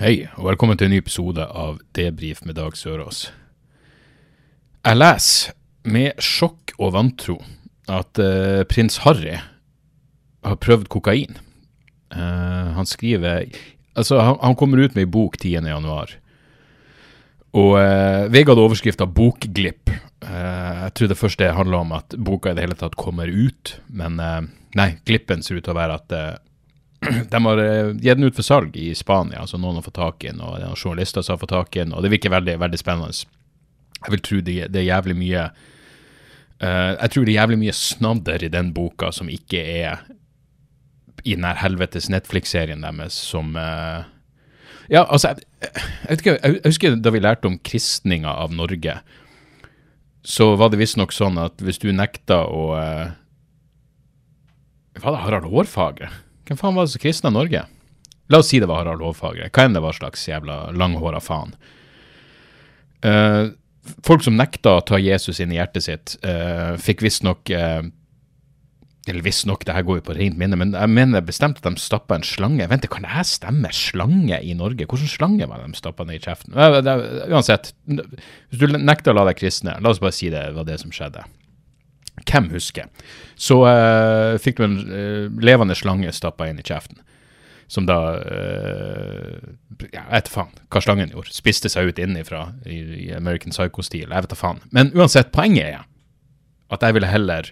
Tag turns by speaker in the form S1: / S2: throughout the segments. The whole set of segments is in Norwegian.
S1: Hei, og velkommen til en ny episode av Debrif med Dag Sørås. Jeg leser med sjokk og vantro at uh, prins Harry har prøvd kokain. Uh, han skriver Altså, han, han kommer ut med ei bok 10. januar. Og uh, VG hadde overskrifta 'Bokglipp'. Eh, jeg tror det første handla om at boka i det hele tatt kommer ut, men eh, nei, glippen ser ut til å være at eh, de har eh, gitt den ut for salg i Spania, altså noen har fått tak i den, og det er noen journalister som har fått tak i den, og det virker veldig, veldig spennende. Jeg vil tro det, det er jævlig mye uh, Jeg tror det er jævlig mye snadder i den boka som ikke er i den her helvetes Netflix-serien deres som uh, Ja, altså jeg, jeg, ikke, jeg, husker da vi lærte om kristninga av Norge, så var det visstnok sånn at hvis du nekta å hva Var det Harald Hårfagre? Hvem faen var det som kristna Norge? La oss si det var Harald Hårfagre. Hva enn det var slags jævla langhåra faen. Uh, folk som nekta å ta Jesus inn i hjertet sitt, uh, fikk visstnok uh, Eller visstnok, det her går jo på rent minne, men jeg mener bestemt at de stappa en slange Vent, kan det her stemme? Slange i Norge? Hvilken slange var det de stappa ned i kjeften? Uh, det, uansett, hvis du nekter å la deg kristne, la oss bare si det var det som skjedde. Hvem husker? Så uh, fikk du en uh, levende slange stappa inn i kjeften. Som da uh, jeg vet da faen hva slangen gjorde. Spiste seg ut innenfra i, i American Psycho-stil. Jeg vet da faen. Men uansett, poenget er at jeg ville heller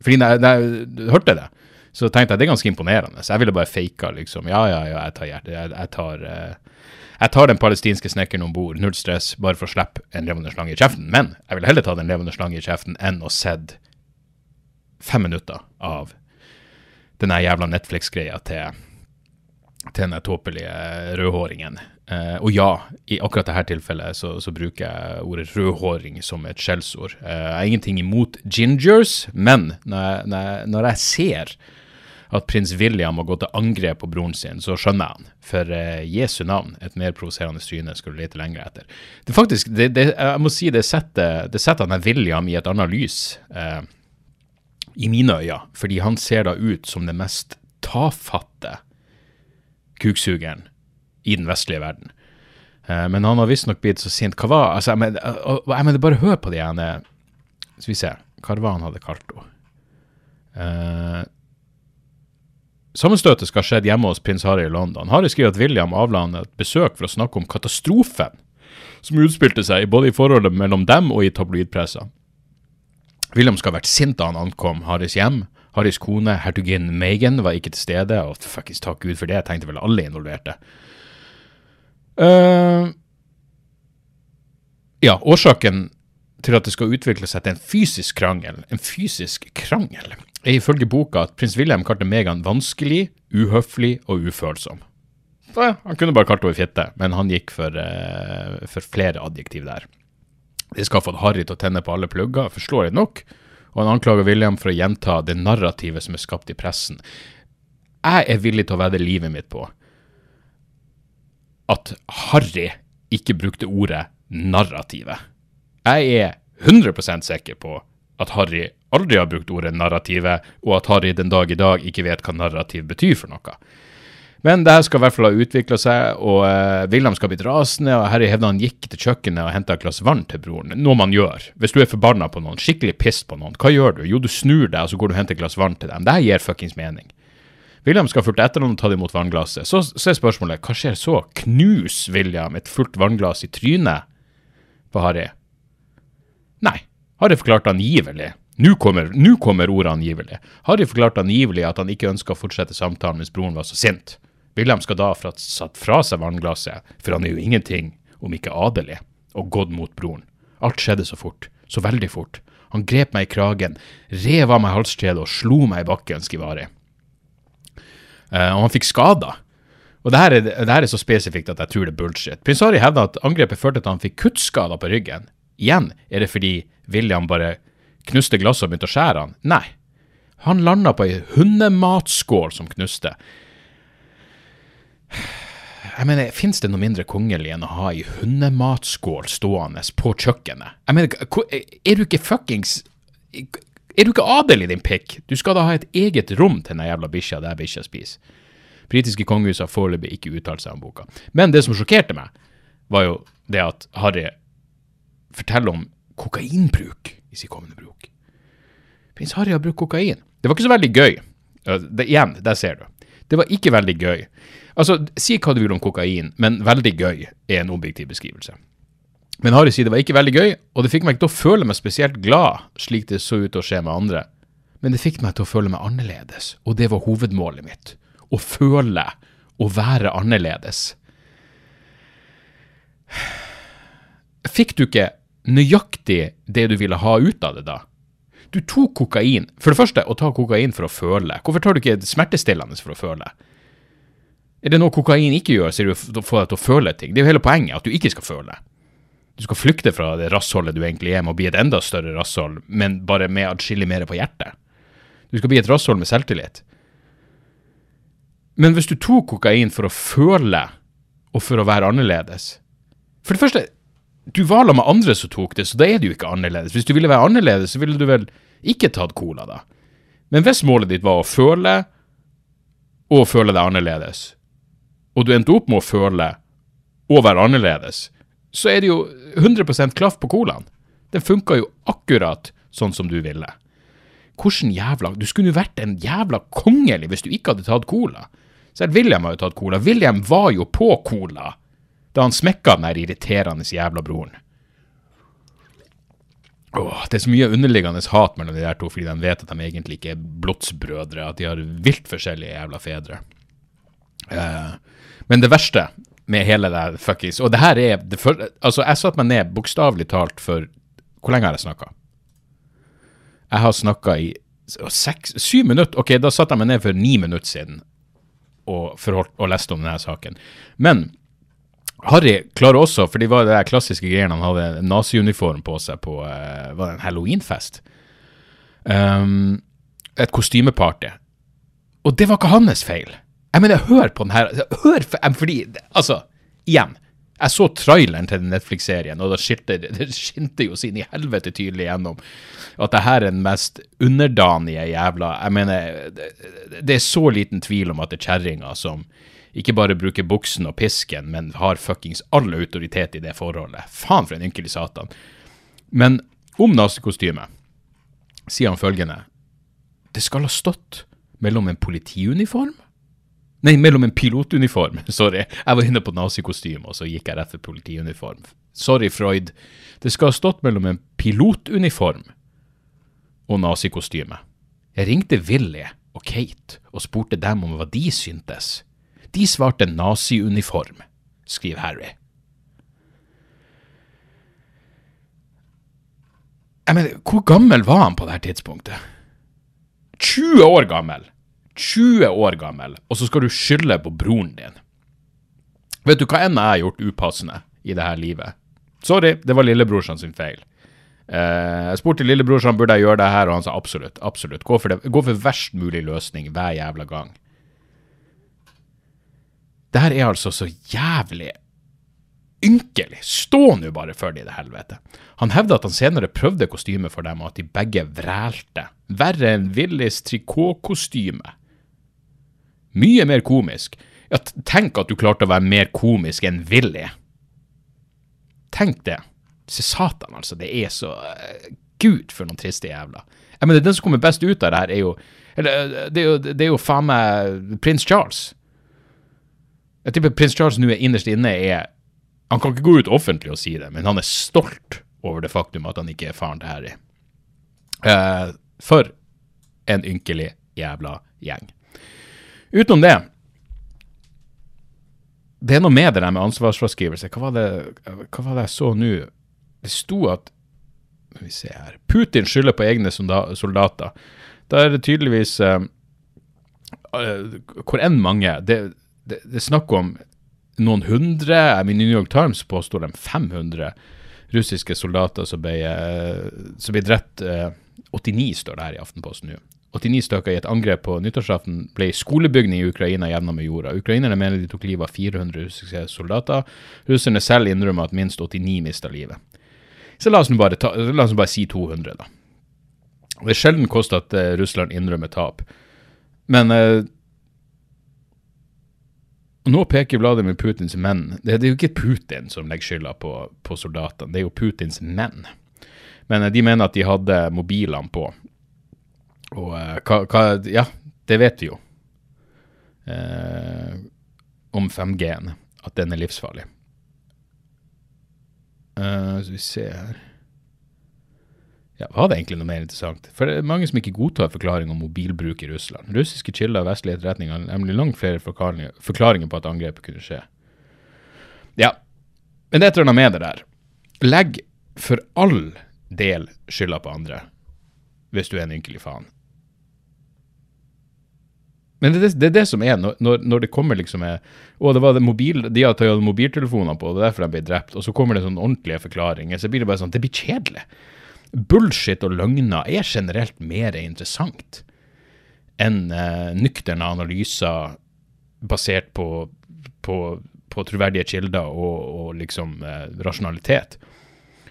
S1: Fordi da jeg hørte det, så tenkte jeg det er ganske imponerende. Så jeg ville bare faka, liksom. Ja, ja, ja, jeg tar. Jeg, jeg tar jeg tar den palestinske snekkeren om bord, null stress, bare for å slippe en levende slange i kjeften. Men jeg vil heller ta den levende slange i kjeften enn å sett fem minutter av den jævla Netflix-greia til, til den tåpelige rødhåringen. Eh, og ja, i akkurat dette tilfellet så, så, bruker jeg ordet rødhåring som et skjellsord. Eh, jeg har ingenting imot gingers, men når jeg, når jeg, ser at prins William må gå til angrep på broren sin, så skjønner jeg han. For eh, Jesu navn, et mer provoserende syne skulle du lete lenger etter. Det faktisk, det, det, jeg må si det setter, det setter han William i et annet lys, eh, i mine øyne, fordi han ser da ut som den mest tafatte kuksugeren i den vestlige verden. Eh, men han har visstnok blitt så sint. Hva var altså, jeg mener, jeg mener, bare hør på de ene Skal vi se, hva var han hadde kalt henne? Sammenstøtet skal ha skjedd hjemme hos prins Harry i London. Harry skriver at William avla han et besøk for å snakke om katastrofen som utspilte seg både i forholdet mellom dem og i tabloidpressa. William skal ha vært sint da han ankom Harrys hjem. Harrys kone, hertuginnen Megan, var ikke til stede, og fuckings takk Gud for det, tenkte vel alle involverte. Uh, ja, årsaken til at det skal utvikle seg til en fysisk krangel, en fysisk krangel, er ifølge boka at prins William kalte Meghan vanskelig, uhøflig og ufølsom. Ja, han kunne bare kalt henne fitte, men han gikk for, uh, for flere adjektiv der. Det fått Harry til å tenne på alle plugger, forståelig nok, og han anklager William for å gjenta det narrativet som er skapt i pressen. Jeg er villig til å vedde livet mitt på at Harry ikke brukte ordet narrativet. Jeg er 100% sikker på at Harry aldri har brukt ordet narrativet, og at Harry den dag i dag ikke vet hva narrativ betyr for noe. Men det her skal i hvert fall ha utvikla seg, og uh, William skal bli rasende, og Harry hevder han gikk til kjøkkenet og henta et glass vann til broren. Noe man gjør. Hvis du er forbanna på noen, skikkelig pissed på noen, hva gjør du? Jo, du snur deg, og så går du og henter et glass vann til dem. Det her gir fuckings mening. William skal fulgt etter ham og ta det imot vannglasset. Så, så er spørsmålet, hva skjer så? Knus William et fullt vannglass i trynet på Harry? Harry forklarte angivelig nå kommer, kommer ordet angivelig. Harry forklarte angivelig at han ikke ønska å fortsette samtalen hvis broren var så sint. William skal da ha satt fra seg vannglasset, for han er jo ingenting om ikke adelig, og gått mot broren. Alt skjedde så fort, så veldig fort. Han grep meg i kragen, rev av meg halskjedet og slo meg i bakken, skriver Harry. Uh, og han fikk skader. Og det her, er, det her er så spesifikt at jeg tror det er bullshit. Prins Harry hevder at angrepet førte til at han fikk kuttskader på ryggen. Igjen, er det fordi William bare knuste glasset og begynte å skjære han? Nei. Han landa på ei hundematskål som knuste. Jeg mener, Fins det noe mindre kongelig enn å ha ei hundematskål stående på kjøkkenet? Jeg mener, Er du ikke fuckings Er du ikke adel i din pikk? Du skal da ha et eget rom til den jævla bikkja der bikkja spiser. Britiske kongehus har foreløpig ikke uttalt seg om boka. Men det som sjokkerte meg, var jo det at Harry forteller om kokainbruk i sin kommende bruk. Prins Harry har brukt kokain. Det var ikke så veldig gøy. Det, igjen, der ser du. Det var ikke veldig gøy. Altså, Si hva du vil om kokain, men veldig gøy er en objektiv beskrivelse. Men Harry sier det var ikke veldig gøy, og det fikk meg ikke til å føle meg spesielt glad, slik det så ut til å skje med andre. Men det fikk meg til å føle meg annerledes, og det var hovedmålet mitt. Å føle å være annerledes. Fikk du ikke nøyaktig det du ville ha ut av det da? Du tok kokain. For det første, å ta kokain for å føle. Hvorfor tar du ikke smertestillende for å føle? Er det noe kokain ikke gjør, så er det å få deg til å føle ting. Det er jo hele poenget, at du ikke skal føle. Du skal flykte fra det rassholdet du egentlig er, med å bli et enda større rasshold, men bare med atskillig mer på hjertet. Du skal bli et rasshold med selvtillit. Men hvis du tok kokain for å føle, og for å være annerledes For det første, du var sammen med andre som tok det, så da er det jo ikke annerledes. Hvis du ville være annerledes, så ville du vel ikke tatt cola, da. Men hvis målet ditt var å føle, og føle deg annerledes, og du endte opp med å føle og være annerledes, så er det jo 100% klaff på colaen. Den funka jo akkurat sånn som du ville. Hvordan jævla Du skulle jo vært en jævla kongelig hvis du ikke hadde tatt cola. Selv William har jo tatt cola. William var jo på cola da han smekka den der irriterende jævla broren. Åh, det er så mye underliggende hat mellom de der to, fordi de vet at de egentlig ikke er blodsbrødre, at de har vilt forskjellige jævla fedre. Eh, men det verste med hele det fuckings Og det her er det for, Altså, jeg satte meg ned bokstavelig talt for Hvor lenge har jeg snakka? Jeg har snakka i seks, syv minutter. Ok, da satte jeg meg ned for ni minutter siden og, forholdt, og leste om denne saken. Men Harry klarer også, for det var der klassiske greiene, han hadde naziuniform på seg på uh, var det en halloweenfest. Um, et kostymeparty. Og det var ikke hans feil. Jeg mener, hør på den her. Hør, for, fordi, altså, igjen. Jeg så traileren til Netflix-serien, og da skilte, det skinte jo sin i helvete tydelig gjennom at det her er den mest underdanige jævla Jeg mener, det, det er så liten tvil om at det er kjerringa som ikke bare bruker buksen og pisken, men har fuckings all autoritet i det forholdet. Faen for en ynkelig satan. Men om nasekostymet sier han følgende Det skal ha stått mellom en politiuniform Nei, mellom en pilotuniform. Sorry. Jeg var inne på nazikostyme, og så gikk jeg rett for politiuniform. Sorry, Freud. Det skal ha stått mellom en pilotuniform og nazikostyme. Jeg ringte Willy og Kate og spurte dem om hva de syntes. De svarte naziuniform, skriver Harry. Jeg mener, hvor gammel var han på det her tidspunktet? 20 år gammel! 20 år gammel, og så skal du skylde på broren din. Vet du hva enn jeg har gjort upassende i det her livet? Sorry, det var lillebrorsan sin feil. Eh, jeg spurte lillebrorsan burde jeg gjøre det her, og han sa absolutt. absolutt. Gå for, det. Gå for verst mulig løsning hver jævla gang. Det her er altså så jævlig ynkelig. Stå nå bare for det, i det helvete. Han hevder at han senere prøvde kostymet for dem, og at de begge vrælte. Verre enn Willys trikotkostyme. Mye mer komisk. Ja, tenk at du klarte å være mer komisk enn Willy. Tenk det. Se satan, altså. Det er så uh, Gud, for noen triste jævler. Jeg mener, Den som kommer best ut av det her, er jo Eller, det er jo, det er jo faen meg prins Charles. Jeg tipper prins Charles nå er innerst inne er Han kan ikke gå ut offentlig og si det, men han er stolt over det faktum at han ikke er faren til Harry. Uh, for en ynkelig jævla gjeng. Utenom det Det er noe med det der med ansvarsfraskrivelse. Hva var det, hva var det jeg så nå? Det sto at Skal vi se her Putin skylder på egne soldater. Da er det tydeligvis uh, uh, Hvor enn mange det, det, det er snakk om noen hundre, I mean, New York Times påstår de 500 russiske soldater som ble, eh, som ble drept. Eh, 89 står det her i Aftenposten nå. 89 stykker i et angrep på nyttårsaften ble skolebygning i Ukraina jevna med jorda. Ukrainerne mener de tok livet av 400 russiske soldater. Russerne selv innrømmer at minst 89 mista livet. Så la oss bare, ta, la oss bare si 200, da. Det er sjelden kost at uh, Russland innrømmer tap. Men nå peker Vladimir Putins menn Det, det er jo ikke Putin som legger skylda på, på, soldatene, det er jo Putins menn. Men uh, de mener at de hadde mobilene på. Og hva, hva, Ja, det vet vi jo. om 5G-en, at den er livsfarlig. Uh, så vi ser her ja, Var det egentlig noe mer interessant? For det er mange som ikke godtar forklaring om mobilbruk i Russland. Russiske kilder og vestlige etterretninger har nemlig langt flere forklaringer, på at angrepet kunne skje. Ja, men det er et eller annet med det der. Legg for all del skylda på andre, hvis du er en ynkelig faen. Men det, det, er det som er, når, når det kommer liksom med Å, det var det mobil, de har tatt mobiltelefoner på, det er derfor de ble drept. Og så kommer det sånn ordentlige forklaringer. Så blir det bare sånn Det blir kjedelig. Bullshit og løgner er generelt mer interessant enn eh, nøkterne analyser basert på, på, på troverdige kilder og, og liksom eh, rasjonalitet.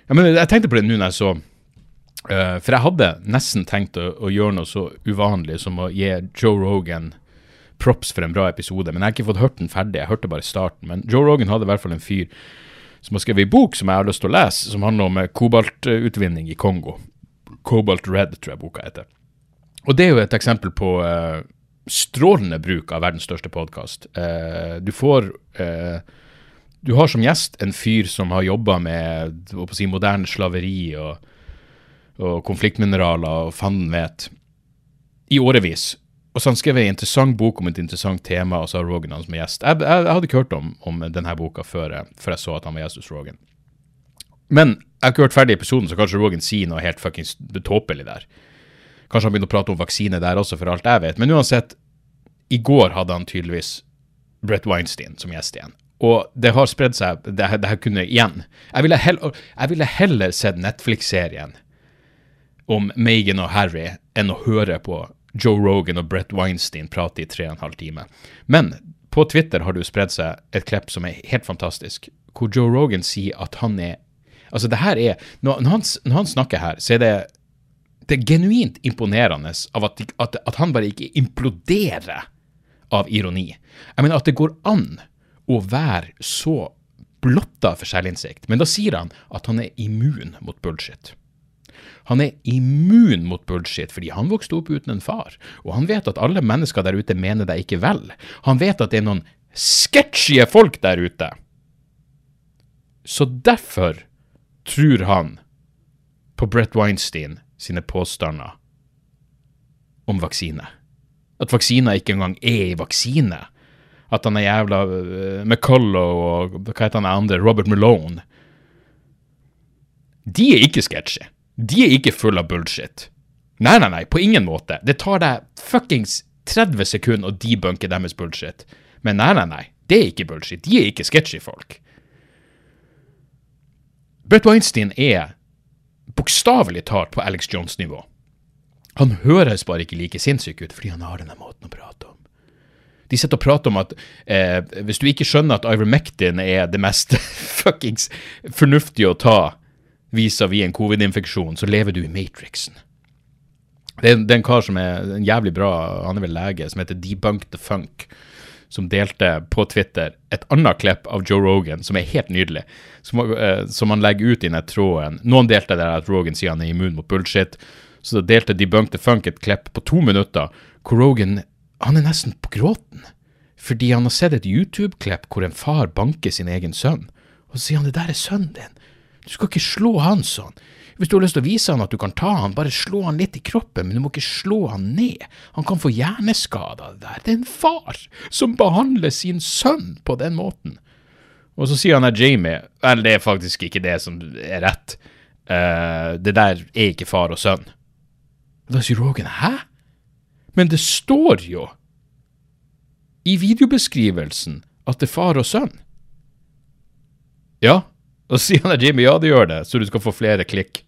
S1: Jeg, mener, jeg tenkte på det nå når jeg så eh, for jeg hadde nesten tenkt å, å, gjøre noe så uvanlig som å gi Joe Rogan props for en bra episode, men jeg har ikke fått hørt den ferdig. Jeg hørte bare starten. Men Joe Rogan hadde i hvert fall en fyr som har skrevet en bok som jeg har lyst til å lese, som handler om eh, kobaltutvinning i Kongo. Cobalt Red, tror jeg boka heter. Og det er jo et eksempel på uh, strålende bruk av verdens største podkast. Uh, du får Du har som gjest en fyr som har jobba med si, moderne slaveri og og konfliktmineraler og fanden vet, i årevis. Og så han skrev en interessant bok om et interessant tema, og så har Rogan han som gjest. Jeg, jeg, jeg, hadde ikke hørt om, om denne boka før, før, jeg så at han var gjest hos Rogan. Men jeg har ikke hørt ferdig episoden, så kanskje Rogan sier noe helt fuckings tåpelig der. Kanskje han begynner å prate om vaksine der også, for alt jeg vet. Men uansett, i går hadde han tydeligvis Brett Weinstein som gjest igjen. Og det har spredd seg det, det her kunne igjen. Jeg ville, heller, jeg ville heller sett Netflix-serien om Megan og Harry enn å høre på Joe Rogan og Brett Weinstein prate i tre og en halv time. Men på Twitter har det jo spredd seg et klipp som er helt fantastisk, hvor Joe Rogan sier at han er Altså, det her er når, han, når han, snakker her, så er det det er genuint imponerende av at, at, at han bare ikke imploderer av ironi. Jeg mener at det går an å være så blotta for selvinnsikt, men da sier han at han er immun mot bullshit. Han er immun mot bullshit fordi han vokste opp uten en far, og han vet at alle mennesker der ute mener deg ikke vel. Han vet at det er noen sketsjige folk der ute. Så derfor tror han på Brett Weinstein sine påstander om vaksine. At vaksiner ikke engang er i vaksine. At han er jævla uh, McCullough og hva heter han andre, Robert Malone. De er ikke sketsjy. De er ikke fulle av bullshit. Nei, nei, nei, på ingen måte. Det tar deg fuckings 30 sekunder å debunke deres bullshit. Men nei, nei, nei, det er ikke bullshit. De er ikke sketchy folk. Brett Weinstein er bokstavelig talt på Alex Jones-nivå. Han høres bare ikke like sinnssyk ut fordi han har denne måten å prate om. De sitter og prater om at eh, hvis du ikke skjønner at Ivermectin er det mest fuckings fornuftige å ta vis-à-vis en covid-infeksjon, så lever du i matrixen. Det er, det er en kar som er en jævlig bra, han er vel lege, som heter Debunk the Funk, som delte på Twitter et annet klipp av Joe Rogan, som er helt nydelig, som, uh, som han legger ut i den. Noen delte det at Rogan sier han er immun mot bullshit, så da delte Debunk the Funk et klipp på to minutter hvor Rogan han er nesten på gråten. Fordi han har sett et YouTube-klipp hvor en far banker sin egen sønn. Og så sier han det der er sønnen din. Du skal ikke slå han sånn. Hvis du har lyst til å vise han at du kan ta han, bare slå han litt i kroppen, men du må ikke slå han ned. Han kan få hjerneskade av det der. Det er en far som behandler sin sønn på den måten. Og så sier han der Jamie Vel, det er faktisk ikke det som er rett. Uh, det der er ikke far og sønn. Da sier Rogan hæ? Men det står jo i videobeskrivelsen at det er far og sønn. Ja, og så sier han Jimmy ja, det gjør det, så du skal få flere klikk.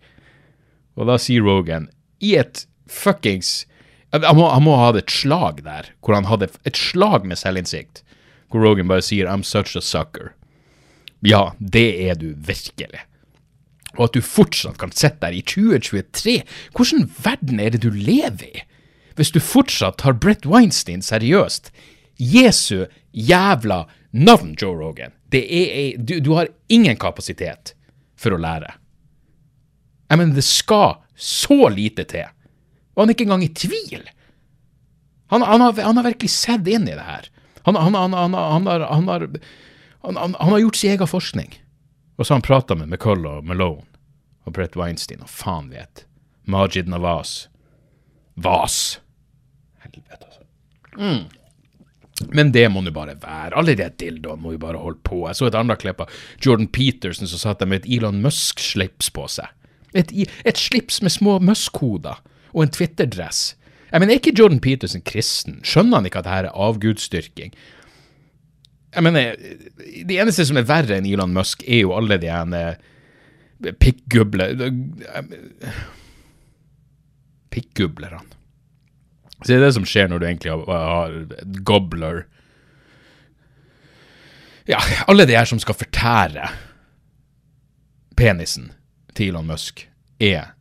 S1: Og da sier Rogan, i et fuckings han må, han må ha hatt et slag der, hvor han hadde et slag med selvinnsikt. Hvor Rogan bare sier 'I'm such a sucker'. Ja, det er du virkelig. Og at du fortsatt kan sitte der i 2023. Hvordan verden er det du lever i? Hvis du fortsatt tar Brett Weinstein seriøst. Jesu jævla navn, Joe Rogan. Er, du, du har ingen kapasitet for å lære. Jeg mener, det skal så lite til. Og han er ikke engang i tvil. Han, han, har, han har, virkelig sett inn i det her. Han, han har, har, gjort sin egen forskning. Og så har han prata med McCullough og Malone og Brett Weinstein og faen vet. Majid Navas. Vas. Helvete, altså. Mm. Men det må nå bare være. Alle de dildoene må jo bare holde på. Jeg så et annet klipp av Jordan Peterson som satt der med et Elon Musk-slips på seg. Et, et slips med små Musk-hoder og en Twitter-dress. Jeg mener, er ikke Jordan Peterson kristen? Skjønner han ikke at dette er avgudsdyrking? Jeg mener, det eneste som er verre enn Elon Musk, er jo alle de ene pikkguble... Pikkgublerne. Så det er det som skjer når du egentlig har, har gobbler Ja, alle de her som skal fortære penisen til Elon Musk, er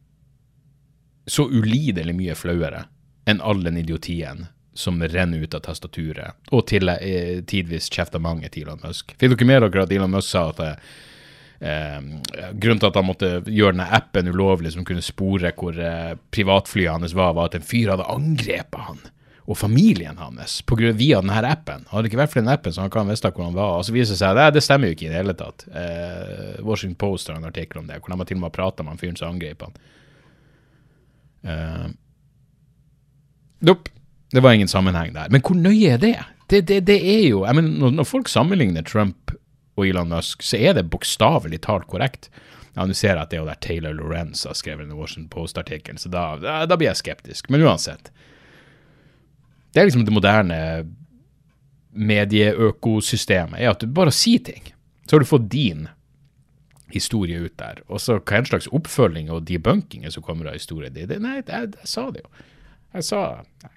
S1: så ulidelig mye flauere enn all den idiotien som renner ut av tastaturet, og til, eh, tidvis kjefter mange til Elon Musk. Fikk dere med dere at Elon Musk sa at eh, grunnen til at han måtte gjøre denne appen ulovlig som kunne spore hvor eh, privatflyet hans var, var at en fyr hadde angrepet han og familien hans på grunn, via denne appen. Hadde det ikke vært for den appen, så han kan visst hvor han var. Og så viser det seg at det stemmer jo ikke i det hele tatt. Eh, Washington Post har en artikkel om det, hvor de har til og med prata med han fyren som angrep han. Eh, Nope. Det var ingen sammenheng der. Men hvor nøye er det? Det, det, det er jo jeg mener, når, folk sammenligner Trump og Elon Musk, så er det bokstavelig talt korrekt. Ja, Nå ser jeg at det er jo der Taylor Lorenz har skrevet den Washington Post-artikkelen, så da, da, blir jeg skeptisk. Men uansett. Det er liksom det moderne medieøkosystemet, er at du bare sier ting. Så har du fått din historie ut der. Og så hva en slags oppfølging og debunking som kommer av historien din. Nei, jeg, jeg, sa det jo. Jeg sa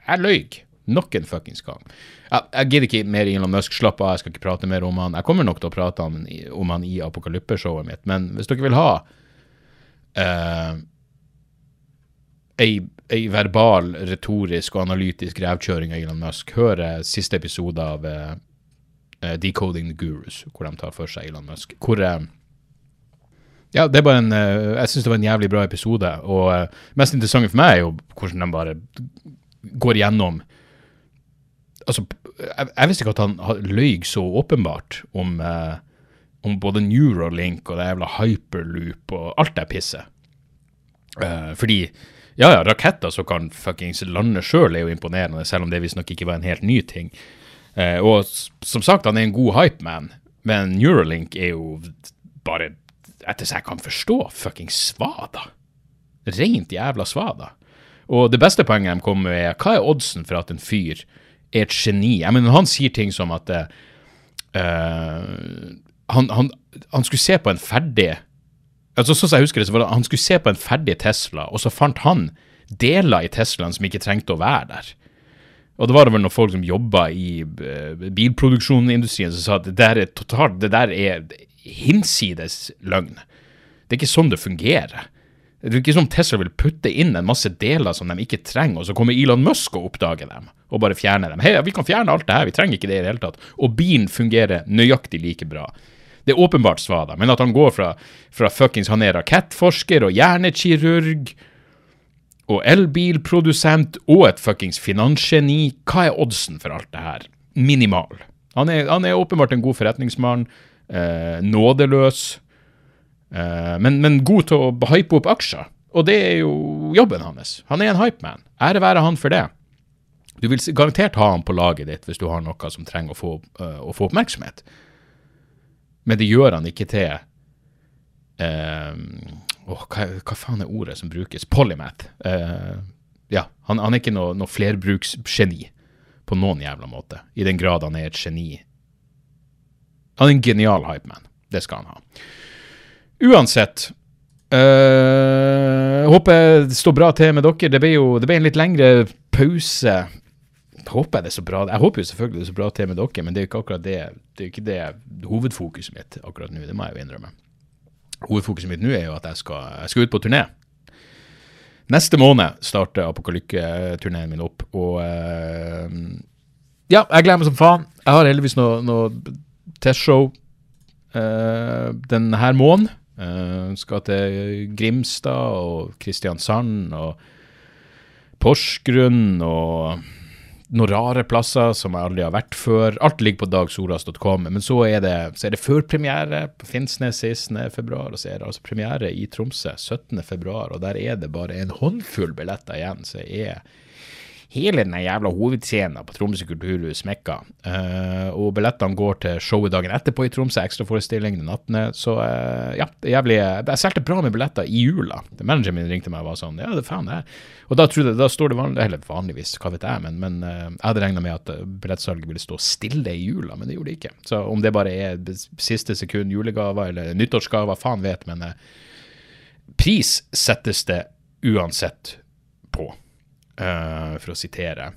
S1: Jeg løy. Nok en fuckings gang. Jeg, jeg gidder ikke mer Elon Musk. Slapp av, jeg skal ikke prate mer om han. Jeg kommer nok til å prate om, om han i apokalyppeshowet mitt, men hvis dere vil ha uh, ei, ei, verbal, retorisk og analytisk revkjøring av Elon Musk, hør siste episode av uh, Decoding the Gurus, hvor de tar for seg Elon Musk. Hvor uh, ja, det er bare en uh, Jeg syns det var en jævlig bra episode. Og uh, mest interessante for meg er jo hvordan de bare går gjennom Altså, jeg, jeg visste ikke at han løy så åpenbart om, eh, om både Neuralink og det jævla hyperloop og alt det pisset. fordi ja, ja, raketter som kan fuckings lande sjøl, er jo imponerende, selv om det visstnok ikke var en helt ny ting. og som sagt, han er en god hypeman, men Neuralink er jo bare etter så jeg kan forstå, fuckings svada. Rent jævla svada. Og det beste poenget de kommer med, er hva er oddsen for at en fyr er et geni? Jeg mener, han sier ting som at uh, han, han, han, skulle se på en ferdig altså Sånn som jeg husker det, så var det Han skulle se på en ferdig Tesla, og så fant han deler i Teslaen som ikke trengte å være der. Og det var vel noen folk som jobba i uh, bilproduksjonindustrien som sa at det der er totalt, det der er hinsides løgn. Det er ikke sånn det fungerer. Det er ikke som Tesla vil putte inn en masse deler som de ikke trenger, og så kommer Elon Musk og oppdager dem og bare fjerner dem. Hei, vi kan fjerne alt det her, vi trenger ikke det i det hele tatt. Og bilen fungerer nøyaktig like bra. Det er åpenbart svada, men at han går fra, fra fuckings Han er rakettforsker og hjernekirurg og elbilprodusent og et fuckings finansgeni. Hva er oddsen for alt det her? Minimal. Han er, han er åpenbart en god forretningsmann eh, nådeløs, men, men, god til å hype opp aksjer. Og det er jo jobben hans. Han er en hypeman. Ære være han for det. Du vil garantert ha han på laget ditt hvis du har noe som trenger å få, uh, å få oppmerksomhet. Men det gjør han ikke til uh, oh, hva, hva, faen er ordet som brukes? Polymath. Uh, ja, han, han, er ikke noe, noe flerbruksgeni På noen jævla måte. I den grad han er et geni. Han er en genial hypeman. Det skal han ha. Uansett øh, Håper det står bra til med dere. Det ble jo det ble en litt lengre pause. Håper jeg det er så bra. Jeg håper jo selvfølgelig det er så bra til med dere, men det er jo ikke akkurat det Det er ikke det hovedfokuset mitt akkurat nå. Det må jeg jo innrømme. Hovedfokuset mitt nå er jo at jeg skal, jeg skal ut på turné. Neste måned starter Apokalykke-turneen min opp, og øh, Ja, jeg gleder meg som faen. Jeg har heldigvis noe, noe testshow øh, denne måneden. Uh, skal til Grimstad og Kristiansand og Porsgrunn og noen rare plasser som jeg aldri har vært før. Alt ligger på dagsoras.com. Men så er det, så er det førpremiere på Finnsnes 16. februar, og så er det altså premiere i Tromsø 17. februar, og der er det bare en håndfull billetter igjen. Så jeg er hele den jævla hovedscenen på Tromsø kulturhus smekka. Uh, og billettene går til showet dagen etterpå i Tromsø, ekstraforestilling den 18. Så uh, ja, det er jævlig Jeg solgte bra med billetter i jula. Manageren min ringte meg og var sånn Ja, det er faen det her. Og da, jeg, da står det vanlig, eller vanligvis, hva vet jeg, men, men uh, jeg hadde regna med at billettsalget ville stå stille i jula, men det gjorde det ikke. Så om det bare er siste sekund julegaver eller nyttårsgaver, faen vet, men pris settes det uansett på. Uh, for å sitere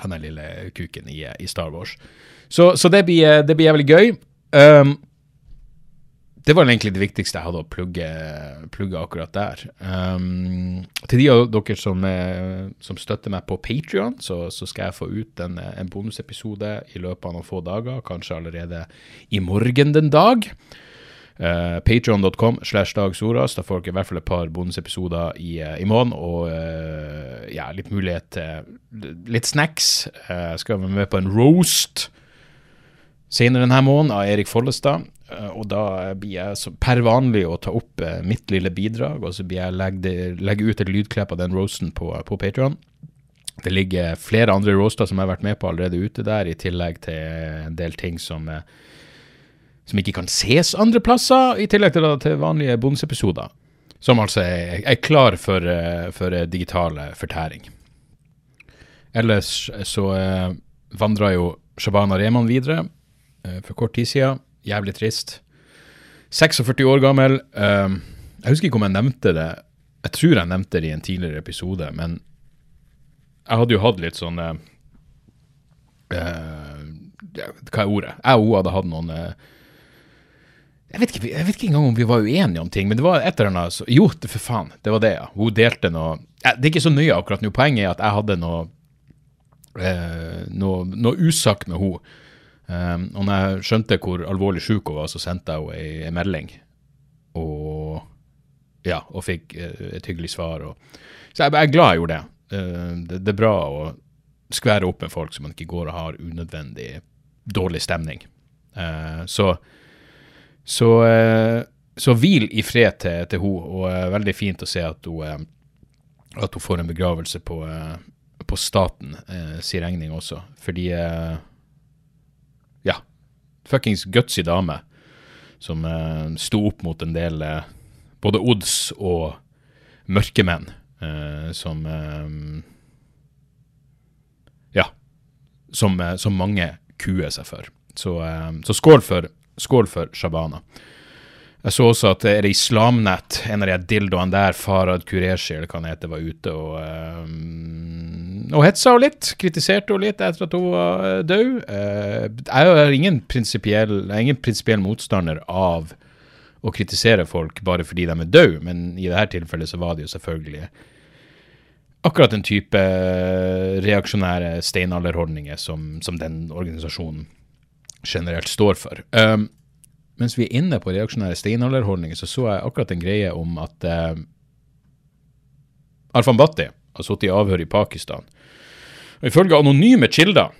S1: han den lille kuken i, i Star Wars. Så, så det, blir, det, blir, jævlig gøy. Um, det var egentlig det viktigste jeg hadde å plugge, plugge akkurat der. Um, til de av dere som, som, støtter meg på Patrion, så, så, skal jeg få ut en, en bonusepisode i løpet av noen få dager, kanskje allerede i morgen den dag. Uh, Patreon.com slash Dag Soras. Da får dere i hvert fall et par bonusepisoder i, uh, i måneden. Og uh, ja, litt mulighet til litt snacks. Jeg skal være med på en roast senere denne måneden av Erik Follestad. og da blir jeg per vanlig å ta opp mitt lille bidrag, og så blir jeg legge, legge ut et lydklipp av den roasten på, på Patron. Det ligger flere andre roaster som jeg har vært med på allerede ute der, i tillegg til en del ting som uh, som ikke kan ses andre plasser, i tillegg til, til vanlige bonusepisoder. Som altså er, er klar for, eh, for, eh, digital fortæring. Ellers så eh, vandra jo Shabana Rehman videre eh, for kort tid siden. Jævlig trist. 46 år gammel. Eh, jeg husker ikke om jeg nevnte det. Jeg tror jeg nevnte det i en tidligere episode, men jeg hadde jo hatt litt sånn eh, Hva er ordet? Jeg og hun hadde hatt noen jeg vet, ikke, jeg vet, ikke, engang om vi var uenige om ting, men det var et eller annet Jo, for faen, det var det, ja. Hun delte noe Det er ikke så nøye akkurat nå. Poenget er at jeg hadde noe eh, noe, noe, usagt med henne. Um, og når jeg skjønte hvor alvorlig syk hun var, så sendte jeg henne ei melding. Og ja, og fikk uh, et hyggelig svar. Og, så jeg, jeg, er glad jeg gjorde det. Uh, det. det. er bra å skvære opp med folk så man ikke går og har unødvendig dårlig stemning. Uh, så så, eh, så hvil i fred til, til henne, og uh, veldig fint å se at hun, uh, at hun får en begravelse på, på staten sin regning også. Fordi Ja. Fuckings gutsy dame som sto opp mot en del både odds og mørkemenn som Ja. Som, som mange kuer seg for. Så, så skål for Skål for Shabana. Jeg så også at er det Islamnett, en av de dildoene der, Farad Kureshi eller hva han heter, var ute og, um, og hetsa henne litt. Kritiserte henne litt etter at hun var eh, død. Uh, jeg er ingen prinsipiell motstander av å kritisere folk bare fordi de er døde, men i dette tilfellet så var det jo selvfølgelig akkurat den type reaksjonære steinalderholdninger som, som den organisasjonen generelt står for. Um, mens vi er inne på reaksjonære steinalderholdninger, så så jeg akkurat en greie om at uh, Arfan Bhatti har sittet i avhør i Pakistan. Og Ifølge anonyme kilder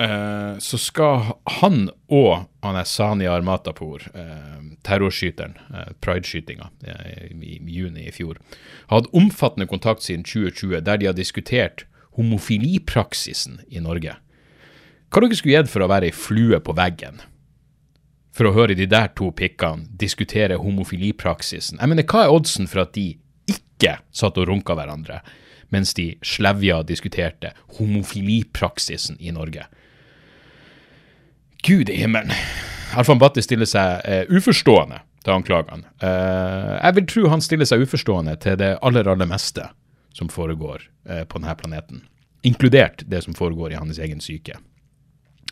S1: uh, så skal han og han Sania Armatapur, uh, terrorskyteren, uh, prideskytinga i, i, juni i fjor, ha hatt omfattende kontakt siden 2020 der de har diskutert homofilipraksisen i Norge. Hva dere skulle gitt for å være ei flue på veggen? For å høre de der to pikkene diskutere homofilipraksisen. Jeg mener, hva er oddsen for at de ikke satt og runka hverandre mens de slevja diskuterte homofilipraksisen i Norge. Gud i himmelen. Alfan Bhatti stiller seg uh, uforstående til anklagene. Uh, jeg vil tro han stiller seg uforstående til det aller, aller meste som foregår uh, på denne planeten. Inkludert det som foregår i hans egen syke.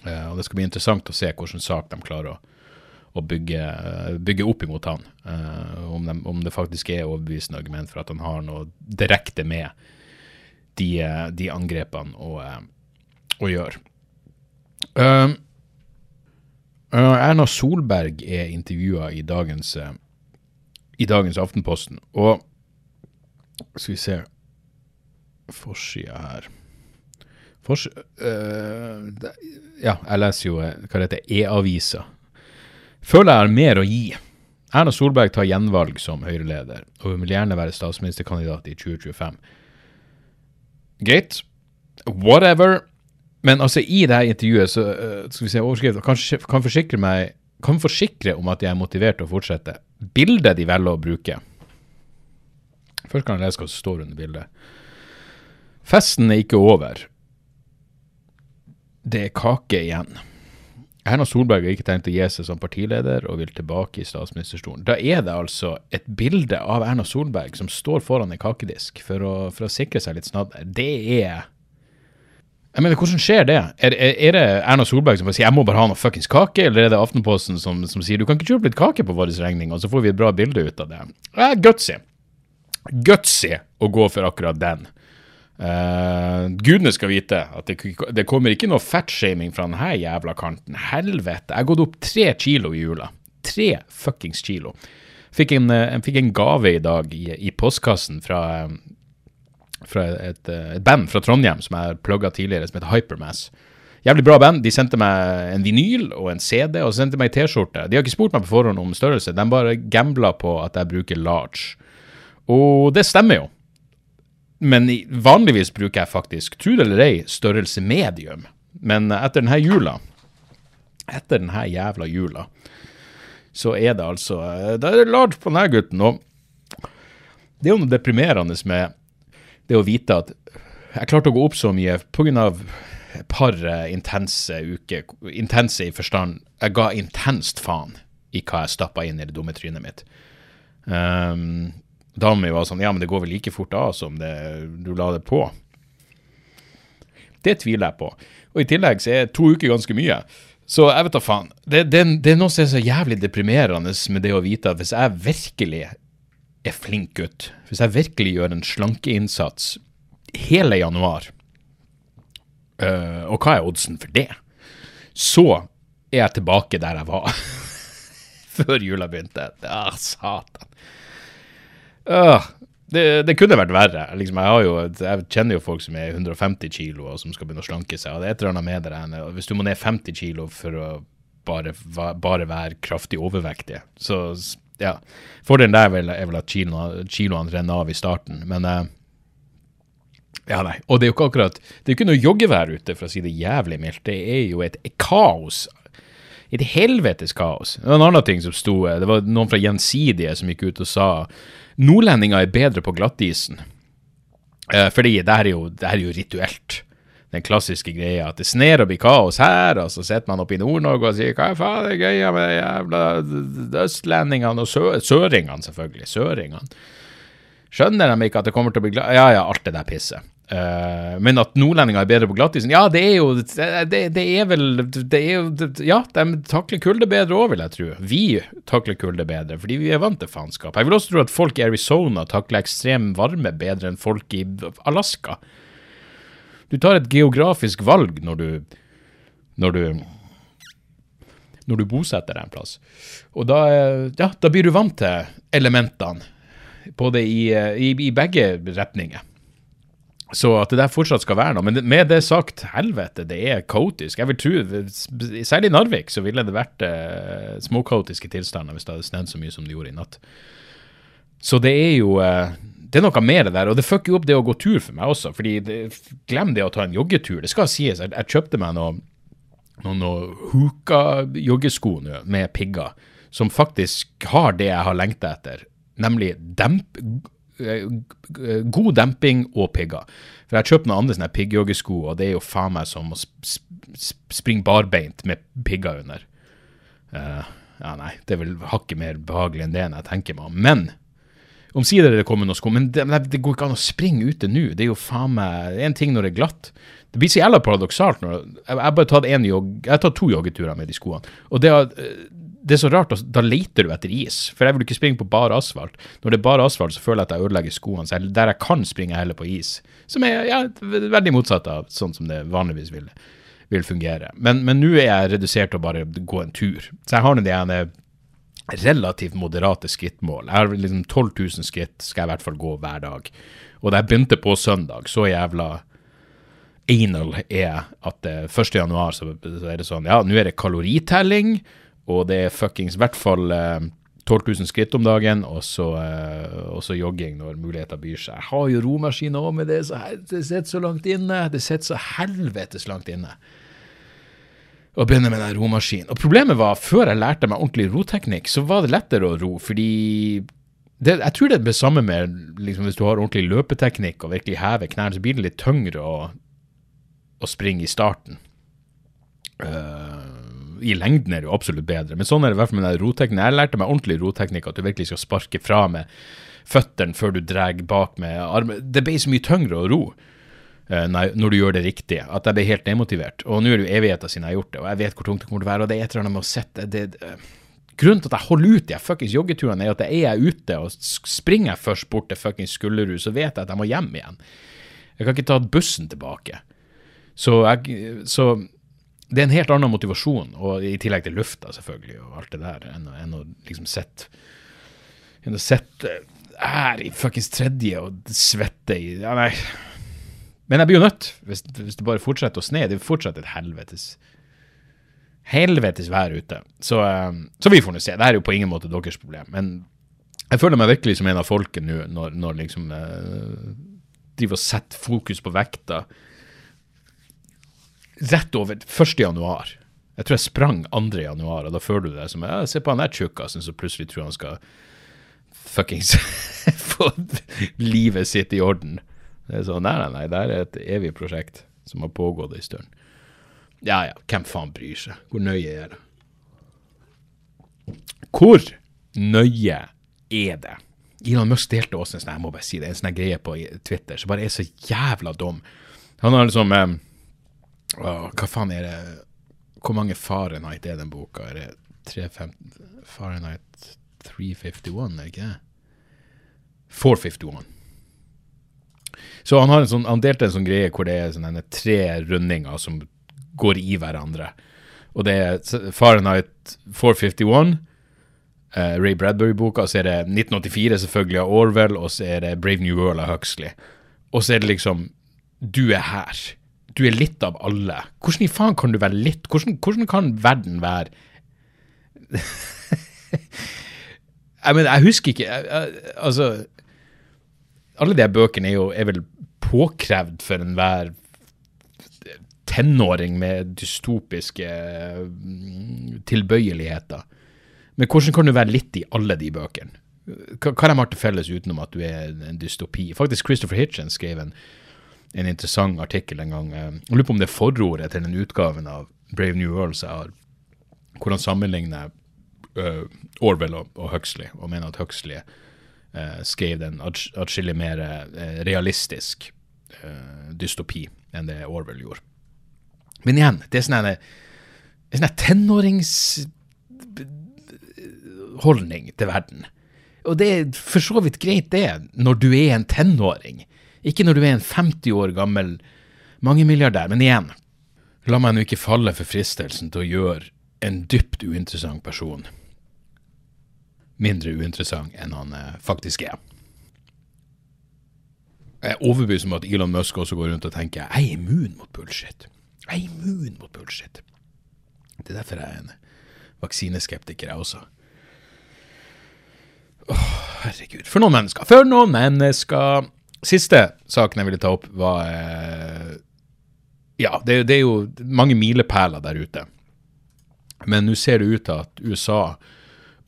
S1: Og Det skal bli interessant å se hvilken sak de klarer å, å bygge, bygge, opp imot han. Om, de, om, det faktisk er overbevisende argument for at han har noe direkte med de, de angrepene å, å gjøre. Uh, Erna Solberg er intervjua i i dagens Aftenposten, og skal vi se Forsida her Fors, uh, det, Ja, jeg leser jo hva det heter, E-avisa. Føler jeg har mer å gi. Erna Solberg tar gjenvalg som Høyre-leder, og hun vil gjerne være statsministerkandidat i 2025. Greit. Whatever. Men altså, i det her intervjuet så uh, skal vi se overskrift, kan, kan, forsikre meg, kan forsikre om at jeg er motivert til å fortsette. Bildet de velger å bruke Først kan jeg lese hva som står under bildet. Festen er ikke over. Det er kake igjen. Erna Solberg har ikke tenkt å gi seg som partileder og vil tilbake i statsministerstolen. Da er det altså et bilde av Erna Solberg som står foran en kakedisk for å, for å sikre seg litt snadder. Det er jeg mener, Hvordan skjer det? Er, er, er, det Erna Solberg som bare sier 'jeg må bare ha noe fuckings kake', eller er det Aftenposten som, som sier 'du kan ikke kjøpe litt kake på vår regning', og så får vi et bra bilde ut av det? Eh, gutsy. Gutsy å gå for akkurat den. Uh, gudene skal vite at det, det kommer ikke noe fatshaming fra denne jævla kanten. Helvete. Jeg har gått opp tre kilo i jula. Tre fuckings kilo. Fikk en, eh, jeg fikk en gave i dag i, i postkassen fra fra et, eh, et, band fra Trondheim som jeg plugga tidligere, som heter Hypermass. Jævlig bra band. De sendte meg en vinyl og en CD, og så sendte meg ei T-skjorte. De har ikke spurt meg på forhånd om størrelse, de bare gambla på at jeg bruker large. Og det stemmer jo. Men vanligvis bruker jeg faktisk, tro det eller ei, størrelse medium. Men etter denne jula, etter denne jævla jula, så er det altså Det er large på denne gutten. Og det er jo noe deprimerende med det å vite at jeg klarte å gå opp så mye pga. et par eh, intense uker. Intense i forstand Jeg ga intenst faen i hva jeg stappa inn i det dumme trynet mitt. Um, Dama mi var sånn Ja, men det går vel like fort av som det, du la det på. Det tviler jeg på. Og i tillegg så er to uker ganske mye. Så jeg vet da faen. Det, det, det, er noe som er så jævlig deprimerende med det å vite at hvis jeg virkelig er flink gutt, hvis jeg virkelig gjør en slankeinnsats hele januar, øh, og hva er oddsen for det, så er jeg tilbake der jeg var før jula begynte. Ah, satan. Uh, det, det, kunne vært verre. Liksom, jeg, jo, jeg, kjenner jo folk som er 150 kilo og som skal begynne å slanke seg. og det er et eller annet med det Hvis du må ned 50 kilo for å bare, bare være kraftig overvektig, så ja. Fordelen der er vel, at kiloene, kiloene renner av i starten, men uh, ja, nei. Og det er jo ikke akkurat Det er jo ikke noe joggevær ute, for å si det jævlig mildt. Det er jo et, kaos. Et helvetes kaos. Det var en annen ting som sto Det var noen fra Gjensidige som gikk ut og sa nordlendinger er bedre på glattisen. Uh, fordi det er, jo, det er jo rituelt den klassiske greia at det sner og blir kaos her, og så sitter man oppe i Nord-Norge og sier hva faen er greia med de jævla østlendingene og sø søringene, selvfølgelig. Søringene. Skjønner de ikke at det kommer til å bli glad... Ja ja, alt det der pisset. Uh, men at nordlendinger er bedre på glattisen Ja, det er jo Det, det er vel det er jo, Ja, de takler kulde bedre òg, vil jeg tro. Vi takler kulde bedre, fordi vi er vant til faenskap. Jeg vil også tro at folk i Arizona takler ekstrem varme bedre enn folk i Alaska. Du tar et geografisk valg når du når du når du bosetter deg en plass. Og da, ja, da blir du vant til elementene, både i, i, i, begge retninger. Så at det der fortsatt skal være noe. Men med det sagt, helvete, det er kaotisk. Jeg vil tro, Særlig i Narvik så ville det vært eh, småkaotiske tilstander hvis det hadde snødd så mye som det gjorde i natt. Så det er jo eh, det er noe mer der, og det fucker jo opp det å gå tur for meg også. fordi det, Glem det å ta en joggetur. Det skal sies, jeg, jeg kjøpte meg noen noe, noe Huka-joggesko nå med pigger, som faktisk har det jeg har lengta etter, nemlig demp, god demping og pigger. For jeg har kjøpt noen andre sånne piggjoggesko, og det er jo faen meg som å sp sp springe barbeint med pigger under. Uh, ja, nei, det er vel hakket mer behagelig enn det enn jeg tenker meg om. Men omsider er det kommet noen sko, men det, det går ikke an å springe ute nå. Det er jo faen meg en ting når det er glatt. Det blir så jævla paradoksalt. Når, jeg, har bare tatt en jogg, jeg har tatt to joggeturer med de skoene. Og det, har, det er så rart, altså, da leter du etter is. For jeg vil ikke springe på bare asfalt. Når det er bare asfalt, så føler jeg at jeg ødelegger skoene. Så der jeg kan springe, jeg heller på is. Som er ja, veldig motsatt av sånn som det vanligvis vil, vil fungere. Men nå er jeg redusert til å bare gå en tur. Så jeg har nå det ene relativt moderate skrittmål. Jeg har liksom 12 000 skritt skal jeg i hvert fall gå hver dag. Og da jeg begynte på søndag, så jævla anal er at eh, 1. januar så, så er det sånn, ja, nå er det kaloritelling, og det er fuckings i hvert fall eh, 12 000 skritt om dagen, og så, eh, og jogging når muligheter byr seg. Jeg har jo romaskiner òg, men det, så, det sitter så langt inne. Det sitter så helvetes langt inne å begynne med den romaskinen. Og problemet var, før jeg lærte meg ordentlig roteknikk, så var det lettere å ro, fordi det, jeg tror det er det samme med liksom, hvis du har ordentlig løpeteknikk og virkelig hever knærne, så blir det litt tyngre å, å springe i starten. Eh, I lengden er det jo absolutt bedre, men sånn er det i hvert fall med roteknikken. Jeg lærte meg ordentlig roteknikk, at du virkelig skal sparke fra med føttene før du drar bak med armen. Det ble så mye tyngre å ro eh, nei, når du gjør det riktig, at jeg ble helt demotivert. Og nå er det jo evigheter siden jeg har gjort det, og jeg vet hvor tungt det kommer til å være. og det er et eller annet med å sette det, det, Grunnen til at jeg holder ut de fuckings joggeturene, er at jeg er ute og springer jeg først bort til fuckings Skullerud, så vet jeg at jeg må hjem igjen. Jeg kan ikke ta bussen tilbake. Så, jeg, så det er en helt annen motivasjon, og i tillegg til lufta, selvfølgelig, og alt det der, enn, enn å liksom sitte enn å sitte her i fuckings tredje og svette i Ja, nei. Men jeg blir jo nødt, hvis, hvis det bare fortsetter å sne. Det er fortsatt et helvetes helvetes vær ute. Så, eh, så vi får nå se. Det er jo på ingen måte deres problem. Men jeg føler meg virkelig som en av folket nå, når, når liksom eh, driver og setter fokus på vekta rett over 1. januar. Jeg tror jeg sprang 2. januar, og da føler du deg som ja, Se på han der tjukkasen som plutselig tror han skal fuckings få livet sitt i orden. Det er sånn, Nei, nei, nei, det er et evig prosjekt som har pågått en stund. Ja ja, hvem faen bryr seg? Hvor nøye er det? Hvor nøye er det? Elon Musk delte også en sånn, jeg må bare si det, en sånn greie på Twitter som bare er så jævla dum. Han har liksom eh, å, Hva faen er det Hvor mange Fahrenheit er den boka? Er det 350 Fahrenheit 351, er det ikke det? 451. Så han, har en sånn, han delte en sånn greie hvor det er sånne tre rundinger som går i hverandre. Og det er Fahrenheit 451, eh, Ray Bradbury-boka, så er det 1984 selvfølgelig av Orwell, og så er det Brave New World av Huxley. Og så er det liksom Du er her. Du er litt av alle. Hvordan i faen kan du være litt? Hvordan, hvordan kan verden være Jeg mener, jeg husker ikke jeg, jeg, Altså Alle de bøkene er jo er vel påkrevd for enhver tenåring med dystopiske mm, tilbøyeligheter. Men hvordan kan du være litt i alle de bøkene? Hva, hva de har til felles utenom at du er en dystopi? Faktisk Christopher Hitchens skrev en, en interessant artikkel en gang. eh, Jeg lurer på om det er forordet til den utgaven av Brave New World jeg har, hvor han sammenligner uh, Orwell og, og Huxley, og mener at Huxley uh, skrev den atsk- atskillig mer uh, realistisk eh, dystopi enn det Orwell gjorde. Men igjen, det er sånn en sånn tenåringsholdning til verden. Og det er for så vidt greit det, når du er en tenåring. Ikke når du er en 50 år gammel mangemilliardær. Men igjen, la meg nå ikke falle for fristelsen til å gjøre en dypt uinteressant person mindre uinteressant enn han eh, faktisk er. Jeg er overbevist om at Elon Musk også går rundt og tenker jeg er immun mot bullshit. Jeg er immun mot bullshit. Det er derfor jeg er en vaksineskeptiker, jeg også. Åh, herregud. For noen mennesker. For noen mennesker. Siste saken jeg ville ta opp, var eh, Ja, det, det er jo mange milepæler der ute. Men nå ser det ut til at USA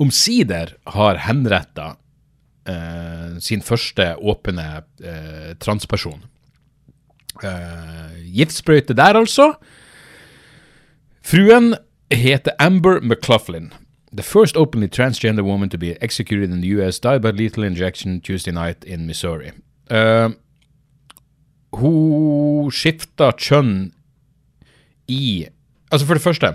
S1: omsider har henretta eh, sin første åpne eh, transperson. Uh, giftsprøyte der, altså. Fruen heter Amber McLaughlin. The first openly transgender woman to be executed in the US died by lethal injection Tuesday night in Missouri. Uh, hun skifta kjønn i Altså, for det første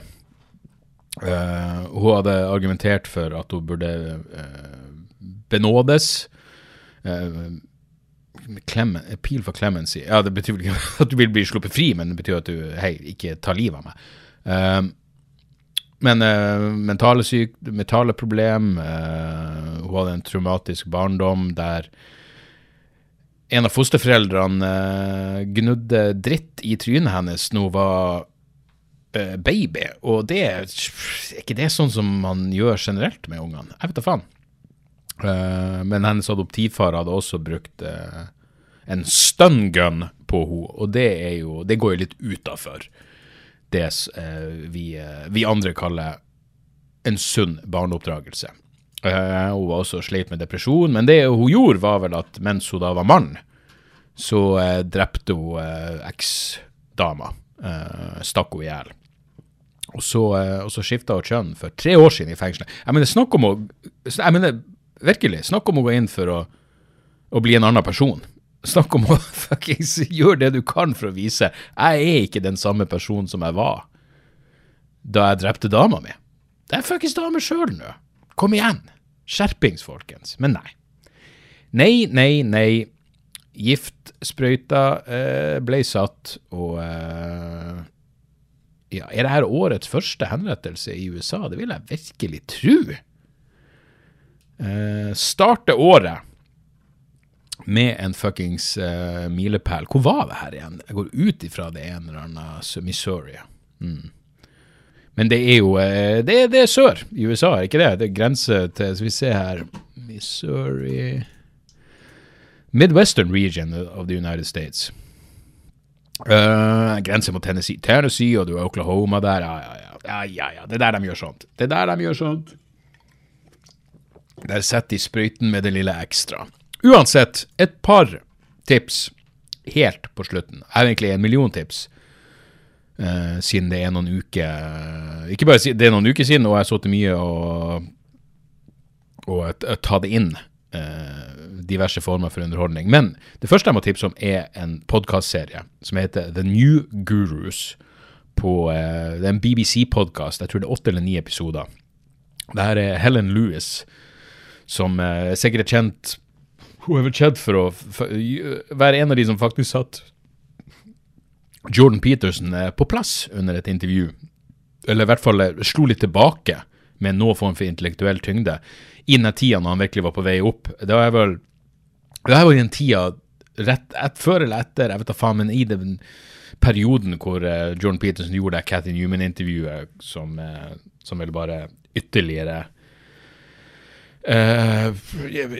S1: uh, Hun hadde argumentert for at hun burde benådes. Uh, Clemen, appeal for clemency Ja, Det betyr vel ikke at du vil bli sluppet fri, men det betyr at du hei, ikke tar livet av meg. Uh, men uh, mentale, syk, mentale problem uh, Hun hadde en traumatisk barndom der en av fosterforeldrene uh, gnudde dritt i trynet hennes nå var baby. Og det er ikke det sånn som man gjør generelt med ungene. Jeg vet da faen. men hennes adoptivfar hadde også brukt en stun gun på henne, og det, jo, det går jo litt utafor det eh, vi, eh, vi, andre kaller en sunn barneoppdragelse. Eh, hun var også sleit med depresjon, men det hun gjorde, var vel at mens hun da var mann, så eh, drepte hun eh, eksdama. Eh, stakk henne i hjel. Og så, så skifta hun kjønn for tre år siden i fengselet. Jeg mener, snakk om å Jeg mener, virkelig, snakk om å gå inn for å, å bli en annen person. Snakk om å fuckings gjøre det du kan for å vise jeg er ikke den samme personen som jeg var da jeg drepte dama mi. Det er fuckings dame sjøl nå. Kom igjen. Skjerpings, folkens. Men nei. Nei, nei, nei. Giftsprøyta eh, ble satt, og eh, ja, Er det her årets første henrettelse i USA? Det vil jeg virkelig tro. Eh, starte året med en fuckings eh, milepæl. Hvor var det her igjen? Jeg går ut ifra det en eller annen Missouri. Mm. Men det er jo uh, det, det, er sør i USA, er ikke det? Det er grense til Skal vi se her Missouri Midwestern region of the United States. Uh, grense mot Tennessee. Tennessee, og du er Oklahoma der. Ja, ja, ja. ja, ja, ja. Det er der de gjør sånt. Det er der de gjør sånt. Der setter de sprøyten med det lille ekstra. Uansett, et par tips helt på slutten. Egentlig en million tips. Uh, siden det er noen uker Ikke bare det er noen uker siden, og jeg har sittet mye og ta det inn. Uh, diverse former for underholdning. Men det første jeg må tipse om, er en podkastserie som heter The New Gurus. På, uh, det er en BBC-podkast. Jeg tror det er åtte eller ni episoder. Det her er Helen Lewis, som sikkert er kjent hun er vel kjent for å for, være en av de som faktisk satt Jordan Peterson er på plass under et intervju. Eller i hvert fall eh, slo litt tilbake med noen form for intellektuell tyngde i den tida når han virkelig var på vei opp. Det var vel det var i den tida rett et, før eller etter, jeg vet da faen, men i den perioden hvor uh, Jordan Peterson gjorde det Cathy Newman-intervjuet som, uh, som vel bare ytterligere uh,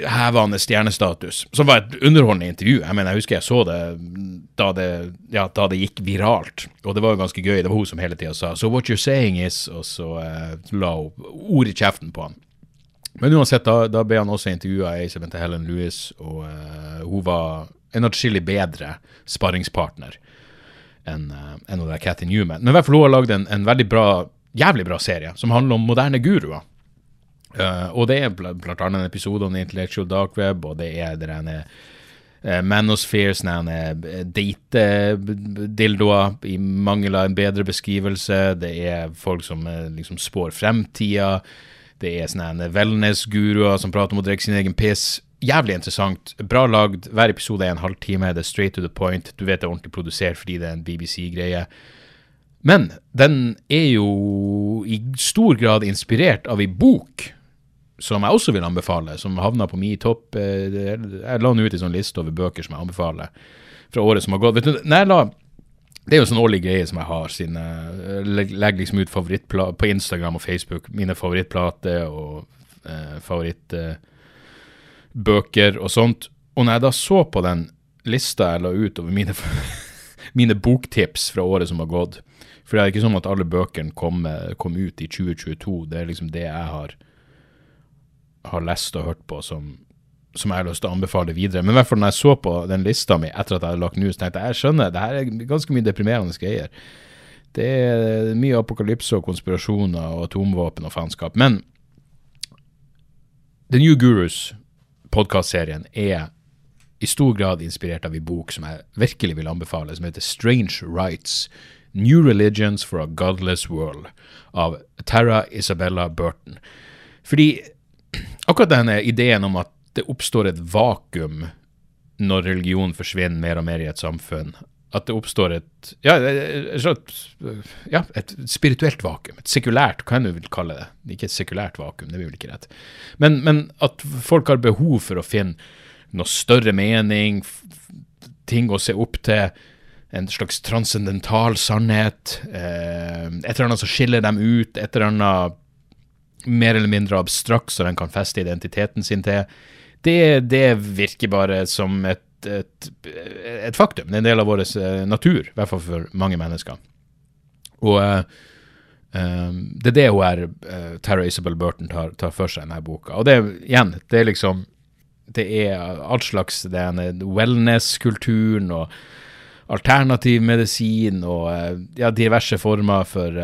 S1: hevende stjernestatus. Som var et underholdende intervju. Jeg mener, jeg husker jeg så det da det, ja, da det gikk viralt. Og det var jo ganske gøy. Det var hun som hele tida sa 'So what you're saying is' Og så uh, la hun ord i kjeften på han. Men uansett, da, da ble han også intervjua ei som heter Helen Lewis, og uh, hun var en atskillig bedre sparringspartner enn en av Cathy Newman. Men i hvert fall hun har lagd en, en veldig bra, jævlig bra serie som handler om moderne guruer. Uh, og det er bl blant annet en episode om Intellectual Dark Web, og det er det denne uh, Manosphere, sånne uh, date-dildoer, i mangel av en bedre beskrivelse. Det er folk som uh, liksom spår fremtida. Det er sånne wellness-guruer som prater om å drikke sin egen piss. Jævlig interessant. Bra lagd. Hver episode er en halvtime. Det er straight to the point. Du vet det er ordentlig produsert fordi det er en BBC-greie. Men den er jo i stor grad inspirert av ei bok som jeg også vil anbefale, som havna på min topp eh, Jeg la den ut i sånn liste over bøker som jeg anbefaler fra året som har gått. Vet du, la det er jo en sånn årlig greie som jeg har, siden legger liksom ut favorittplater på Instagram og Facebook. Mine favorittplater og eh, favorittbøker eh, og sånt. Og når jeg da så på den lista jeg la ut over mine, mine boktips fra året som har gått For det er ikke sånn at alle bøkene kom, kom ut i 2022. Det er liksom det jeg har har lest og hørt på som, som jeg har lyst til å anbefale videre. Men i hvert fall når jeg så på den lista mi etter at jeg hadde lagt news, tenkte jeg jeg skjønner, det her er ganske mye deprimerende greier. Det er mye apokalypse og konspirasjoner og atomvåpen og faenskap. Men The New Gurus, podkastserien, er i stor grad inspirert av en bok som jeg virkelig vil anbefale, som heter Strange Rights. New Religions for a Godless World av Tara Isabella Burton. Fordi akkurat denne ideen om at det oppstår et vakuum når religion forsvinner mer og mer i et samfunn, at det oppstår et ja, et, ja, et spirituelt vakuum, et sekulært, hva enn du vil kalle det. Ikke et sekulært vakuum, det blir vel ikke rett. Men, men, at folk har behov for å finne noe større mening, ting å se opp til, en slags transcendental sannhet, eh, et eller annet som skiller dem ut, et eller annet mer eller mindre abstrakt så den kan feste identiteten sin til. Det, det virker bare som et et, et, faktum. Det er en del av vår uh, natur, i hvert fall for mange mennesker. Og uh, um, det er det hun er, uh, Tara Isabel Burton tar, tar, for seg i denne boka. Og det igjen, det er liksom Det er all slags wellness-kulturen og alternativ medisin og ja, diverse former for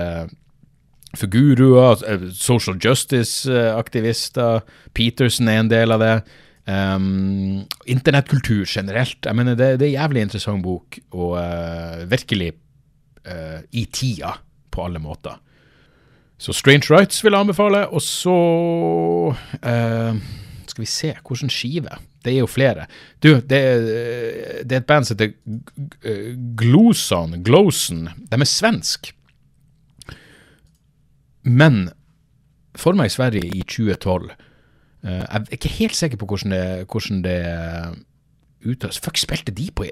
S1: for guruer, social justice-aktivister. Peterson er en del av det. Um, Internettkultur generelt. Jeg mener, det, det er en jævlig interessant bok, og uh, virkelig uh, i tida på alle måter. Så Strange Rights vil jeg anbefale, og så uh, Skal vi se, hvilken skive? Det er jo flere. Du, det, det er et band som heter Gloson, Gloson. De er svensk. Men for meg i Sverige i 2012. Uh, jeg er ikke helt sikker på hvordan det, hvordan det uttales. Fuck, spilte de på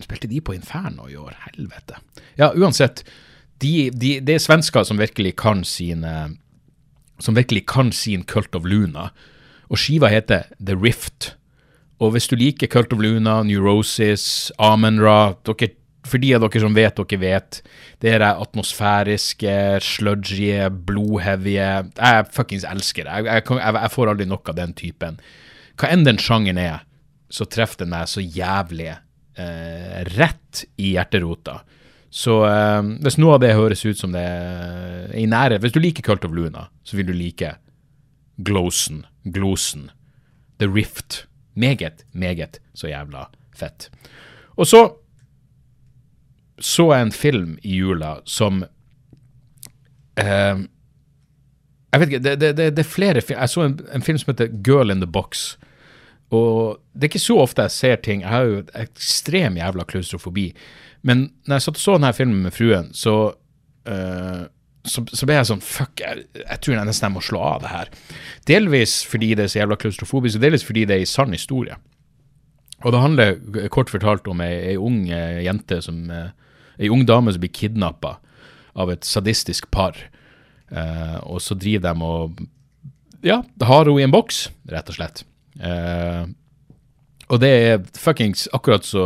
S1: Spilte de på Inferno i år? Helvete. Ja, uansett. De, de, det er svensker som virkelig kan sine Som virkelig kan sin Cult of Luna. Og skiva heter The Rift. Og hvis du liker Cult of Luna, Neurosis, Amenra dere for de av dere som vet dere vet, det er det atmosfæriske, sludgy, blodheavige Jeg fuckings elsker det. Jeg, jeg, jeg, får aldri nok av den typen. Hva enn den sjangeren er, så treffer den meg så jævlig eh, rett i hjerterota. Så eh, hvis noe av det høres ut som det er i nære Hvis du liker Cult of Luna, så vil du like Glosen, Glosen, The Rift. Meget, meget så jævla fett. Og så så jeg en film i jula som eh, Jeg vet ikke, det, det, det, det er flere film Jeg så en, en, film som heter Girl in the Box. Og det er ikke så ofte jeg ser ting Jeg har jo ekstrem jævla klaustrofobi. Men når jeg satt og så denne filmen med fruen, så, eh, så, så, ble jeg sånn Fuck, jeg, jeg tror jeg nesten jeg må slå av det her. Delvis fordi det er så jævla klaustrofobisk, og delvis fordi det er en sann historie. Og det handler kort fortalt om ei, ung eh, jente som eh, ei ung dame som blir kidnappa av et sadistisk par. Eh, og så driver de og ja, har hun i en boks, rett og slett. Eh, og det er fuckings akkurat så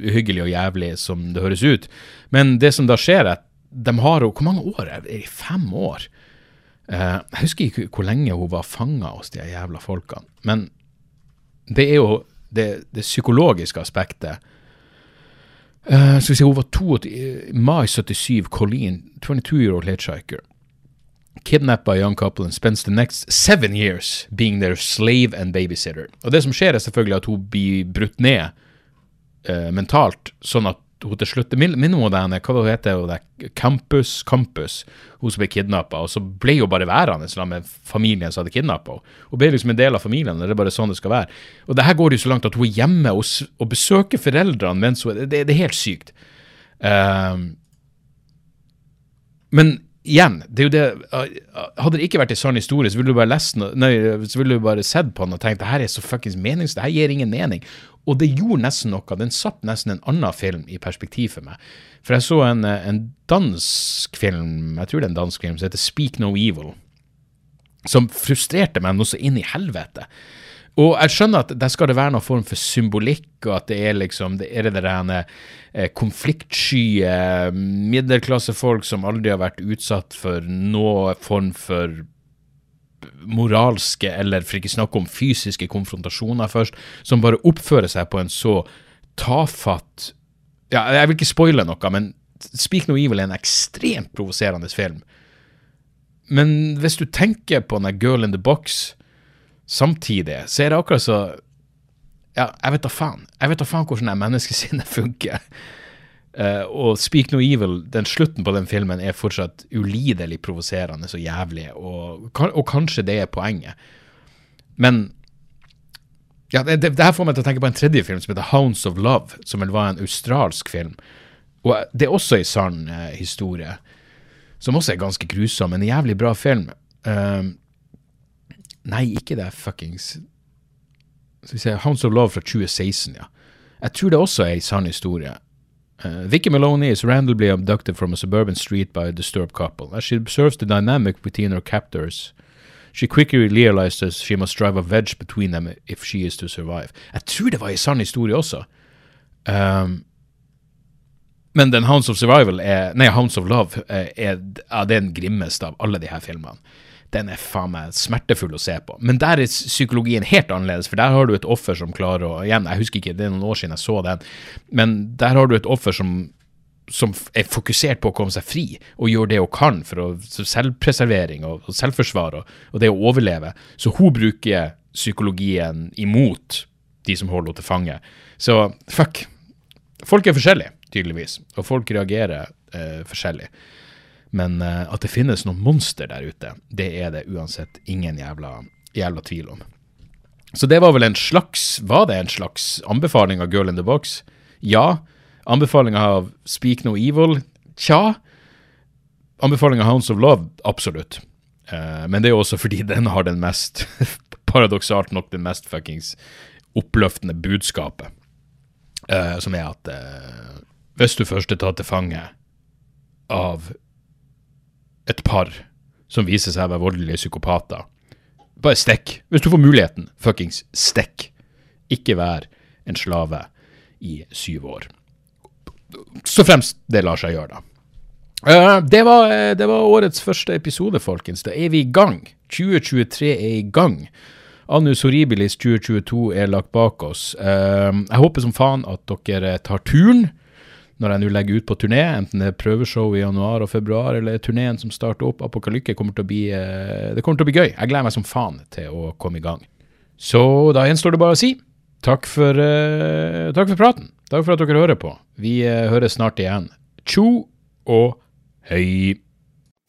S1: uhyggelig og jævlig som det høres ut. Men det som da skjer, er at de har henne Hvor mange år? Er det fem år? Eh, jeg husker ikke hvor lenge hun var fanga hos de jævla folkene. Men det er jo det, det psykologiske aspektet Uh, skal vi se, Hun var 22, mai 77, Colleen, 22-year-old hitchhiker. Kidnappa a young couple and spends the next seven years being their slave and babysitter. Og Det som skjer, er selvfølgelig at hun blir brutt ned uh, mentalt, sånn at hun til slutt Minner om henne, hva heter det? Campus, Campus, hun som ble kidnappa. Og så ble hun bare værende sammen med familien som hadde kidnappa henne. Hun ble liksom en del av familien. Det er bare sånn det skal være. Og det her går jo så langt at hun er hjemme og, og besøker foreldrene mens hun det, det er helt sykt. Um, men igjen, det er jo det Hadde det ikke vært en sann historie, så ville du bare lest nei, så ville du bare sett på den og tenkt det her er så fuckings meningsløst, det her gir ingen mening. Og det gjorde nesten noe. Den satt nesten en annen film i perspektiv for meg. For jeg så en, en dansk film, jeg tror det er en dansk film, som heter Speak No Evil. Som frustrerte meg noe så inn i helvete. Og jeg skjønner at der skal det være noen form for symbolikk, og at det er liksom det er det der eh, konfliktsky middelklassefolk som aldri har vært utsatt for noen form for moralske, eller for ikke snakke om fysiske konfrontasjoner først, som bare oppfører seg på en så tafatt Ja, jeg vil ikke spoile noe, men Speak No Evil er en ekstremt provoserende film. Men hvis du tenker på den Girl in the Box samtidig, så er det akkurat så Ja, jeg vet da faen. Jeg vet da faen hvordan det menneskesinnet funker. Uh, og Speak No Evil, den slutten på den filmen er fortsatt ulidelig provoserende og jævlig, og, og, kanskje det er poenget. Men ja, det, det, her får meg til å tenke på en tredje film som heter Hounds of Love, som vel var en australsk film. Og det er også en sann uh, historie, som også er ganske grusom. En jævlig bra film. Uh, nei, ikke det fuckings Skal vi se Hounds of Love fra 2016, ja. Jeg tror det også er en sann historie. Uh, Vicky Maloney is randomly abducted from a suburban street by a disturbed couple. As she observes the dynamic between her captors, she quickly realizes she must drive a wedge between them if she is to survive. Jeg tror det var en sann historie også. Um, men den Hounds of Survival er, nei, Hounds of Love er, er, er den grimmeste av alle de her filmene den er faen meg smertefull å se på. Men der er psykologien helt annerledes, for der har du et offer som klarer å Igjen, jeg husker ikke, det er noen år siden jeg så den, men der har du et offer som, som er fokusert på å komme seg fri, og gjør det hun kan for å, selvpreservering og, og selvforsvar og, og, det å overleve. Så hun bruker psykologien imot de som holder henne til fange. Så fuck. Folk er forskjellige, tydeligvis, og folk reagerer eh, forskjellig. Men uh, at det finnes noen monster der ute, det er det uansett ingen jævla, jævla tvil om. Så det var vel en slags Var det en slags anbefaling av Girl in the Box? Ja. Anbefaling av Speak No Evil? Tja. Anbefaling av Hounds of Love? Absolutt. Uh, men det er også fordi den har den mest, paradoksalt nok, den mest fuckings oppløftende budskapet. Uh, som er at hvis du først er tatt til fange av et par som viser seg å være voldelige psykopater. Bare stikk. Hvis du får muligheten, fuckings stikk. Ikke vær en slave i syv år. Så fremst det lar seg gjøre, da. Uh, det, var, uh, det, var, årets første episode, folkens. Da er vi i gang. 2023 er i gang. Annus Horribilis 2022 er lagt bak oss. Uh, jeg håper som faen at dere tar turen når jeg nå legger ut på turné, enten det er prøveshow i januar og februar eller turneen som starter opp, Apokalykke, kommer til å bli, eh, det kommer til å bli gøy. Jeg gleder meg som faen til å komme i gang. Så da gjenstår det bare å si takk for, uh, takk for praten. Takk for at dere hører på. Vi uh, høres snart igjen. Tjo og hei.